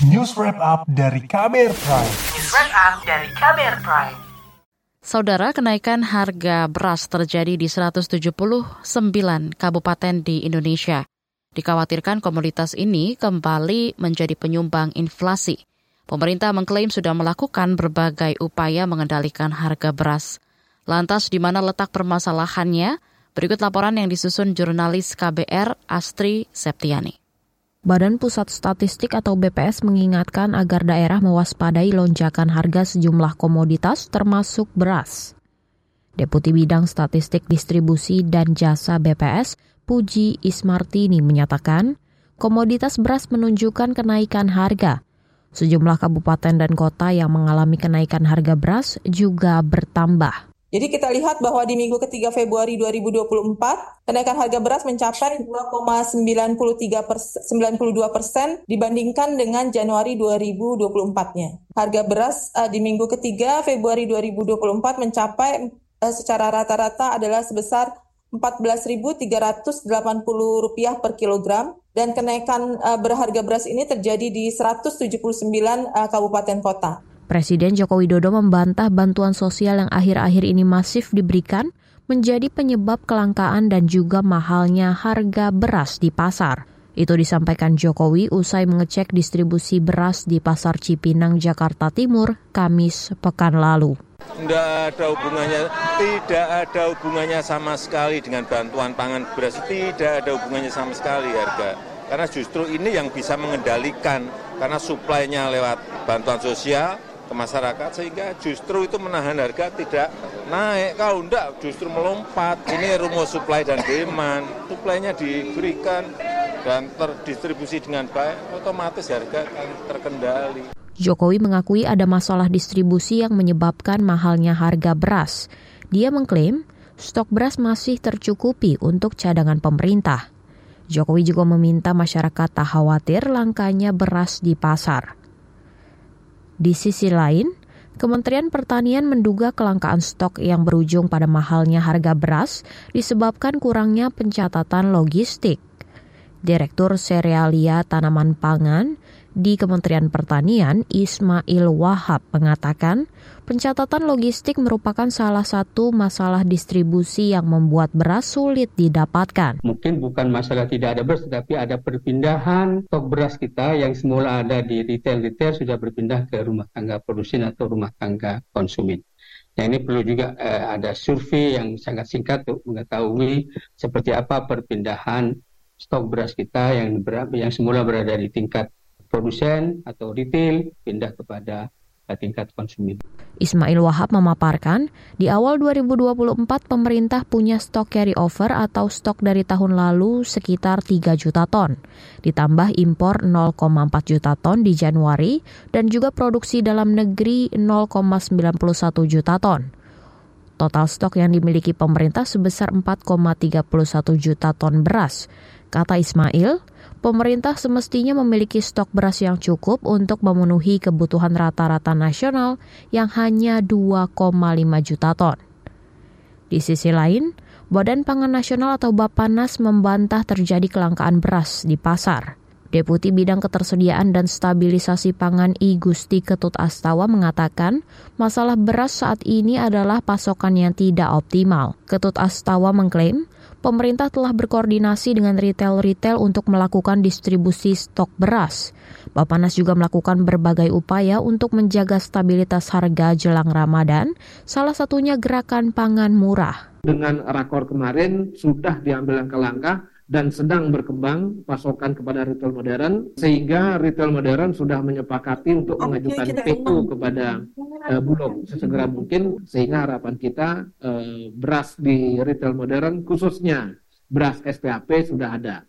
News Wrap Up dari Kamer Prime. News Wrap Up dari Kamer Prime. Saudara, kenaikan harga beras terjadi di 179 kabupaten di Indonesia. Dikhawatirkan komoditas ini kembali menjadi penyumbang inflasi. Pemerintah mengklaim sudah melakukan berbagai upaya mengendalikan harga beras. Lantas di mana letak permasalahannya? Berikut laporan yang disusun jurnalis KBR Astri Septiani. Badan Pusat Statistik atau BPS mengingatkan agar daerah mewaspadai lonjakan harga sejumlah komoditas termasuk beras. Deputi Bidang Statistik Distribusi dan Jasa BPS Puji Ismartini menyatakan, komoditas beras menunjukkan kenaikan harga. Sejumlah kabupaten dan kota yang mengalami kenaikan harga beras juga bertambah. Jadi kita lihat bahwa di minggu ketiga Februari 2024, kenaikan harga beras mencapai 2,93 persen, 92 persen dibandingkan dengan Januari 2024-nya. Harga beras uh, di minggu ketiga Februari 2024 mencapai uh, secara rata-rata adalah sebesar Rp14.380 per kilogram dan kenaikan uh, berharga beras ini terjadi di 179 uh, kabupaten kota. Presiden Joko Widodo membantah bantuan sosial yang akhir-akhir ini masif diberikan menjadi penyebab kelangkaan dan juga mahalnya harga beras di pasar. Itu disampaikan Jokowi usai mengecek distribusi beras di Pasar Cipinang, Jakarta Timur, Kamis pekan lalu. Tidak ada hubungannya, tidak ada hubungannya sama sekali dengan bantuan pangan beras. Tidak ada hubungannya sama sekali harga. Karena justru ini yang bisa mengendalikan, karena suplainya lewat bantuan sosial ke masyarakat, sehingga justru itu menahan harga tidak naik. Kalau enggak, justru melompat. Ini rumus supply dan demand. Suplainya diberikan dan terdistribusi dengan baik, otomatis harga akan terkendali. Jokowi mengakui ada masalah distribusi yang menyebabkan mahalnya harga beras. Dia mengklaim stok beras masih tercukupi untuk cadangan pemerintah. Jokowi juga meminta masyarakat tak khawatir langkanya beras di pasar. Di sisi lain, Kementerian Pertanian menduga kelangkaan stok yang berujung pada mahalnya harga beras disebabkan kurangnya pencatatan logistik. Direktur Serealia Tanaman Pangan di Kementerian Pertanian, Ismail Wahab mengatakan, pencatatan logistik merupakan salah satu masalah distribusi yang membuat beras sulit didapatkan. Mungkin bukan masalah tidak ada beras, tetapi ada perpindahan stok beras kita yang semula ada di retail-retail sudah berpindah ke rumah tangga produsen atau rumah tangga konsumen. Nah ini perlu juga eh, ada survei yang sangat singkat untuk mengetahui seperti apa perpindahan stok beras kita yang ber, yang semula berada di tingkat produsen atau retail pindah kepada tingkat konsumen. Ismail Wahab memaparkan, di awal 2024 pemerintah punya stok carry over atau stok dari tahun lalu sekitar 3 juta ton, ditambah impor 0,4 juta ton di Januari dan juga produksi dalam negeri 0,91 juta ton. Total stok yang dimiliki pemerintah sebesar 4,31 juta ton beras. Kata Ismail, pemerintah semestinya memiliki stok beras yang cukup untuk memenuhi kebutuhan rata-rata nasional yang hanya 2,5 juta ton. Di sisi lain, Badan Pangan Nasional atau Bapanas membantah terjadi kelangkaan beras di pasar. Deputi Bidang Ketersediaan dan Stabilisasi Pangan I Gusti Ketut Astawa mengatakan, masalah beras saat ini adalah pasokan yang tidak optimal. Ketut Astawa mengklaim, pemerintah telah berkoordinasi dengan retail-retail untuk melakukan distribusi stok beras. Bapanas juga melakukan berbagai upaya untuk menjaga stabilitas harga jelang Ramadan, salah satunya gerakan pangan murah. Dengan rakor kemarin sudah diambil langkah-langkah dan sedang berkembang pasokan kepada retail modern sehingga retail modern sudah menyepakati untuk mengajukan PO kepada uh, Bulog sesegera mungkin sehingga harapan kita uh, beras di retail modern khususnya beras SPAP sudah ada.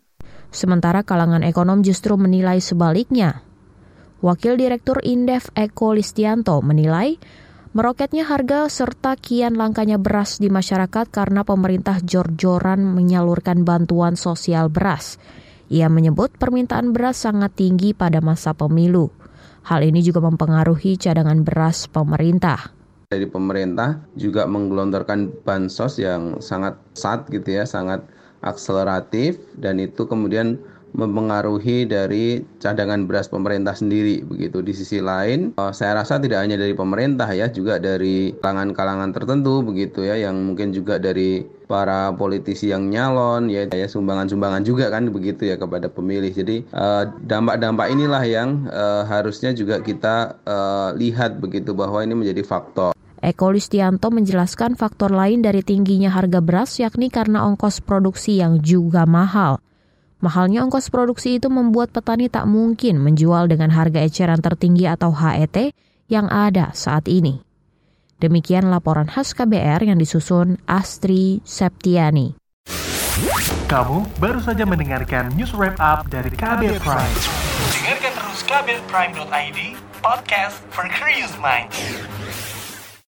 Sementara kalangan ekonom justru menilai sebaliknya. Wakil Direktur Indef Eko Listianto menilai Meroketnya harga serta kian langkanya beras di masyarakat karena pemerintah jor-joran menyalurkan bantuan sosial beras. Ia menyebut permintaan beras sangat tinggi pada masa pemilu. Hal ini juga mempengaruhi cadangan beras pemerintah. Dari pemerintah juga menggelontorkan bansos yang sangat sat gitu ya, sangat akseleratif dan itu kemudian mempengaruhi dari cadangan beras pemerintah sendiri begitu. Di sisi lain, uh, saya rasa tidak hanya dari pemerintah ya, juga dari kalangan-kalangan tertentu begitu ya, yang mungkin juga dari para politisi yang nyalon ya, ya sumbangan-sumbangan juga kan begitu ya kepada pemilih. Jadi dampak-dampak uh, inilah yang uh, harusnya juga kita lihat begitu bahwa ini menjadi faktor. Eko Listianto menjelaskan faktor lain dari tingginya harga beras yakni karena ongkos produksi yang juga mahal. Mahalnya ongkos produksi itu membuat petani tak mungkin menjual dengan harga eceran tertinggi atau HET yang ada saat ini. Demikian laporan khas KBR yang disusun Astri Septiani. Kamu baru saja mendengarkan news wrap up dari KBR Prime. Dengarkan terus kbrprime.id, podcast for curious minds.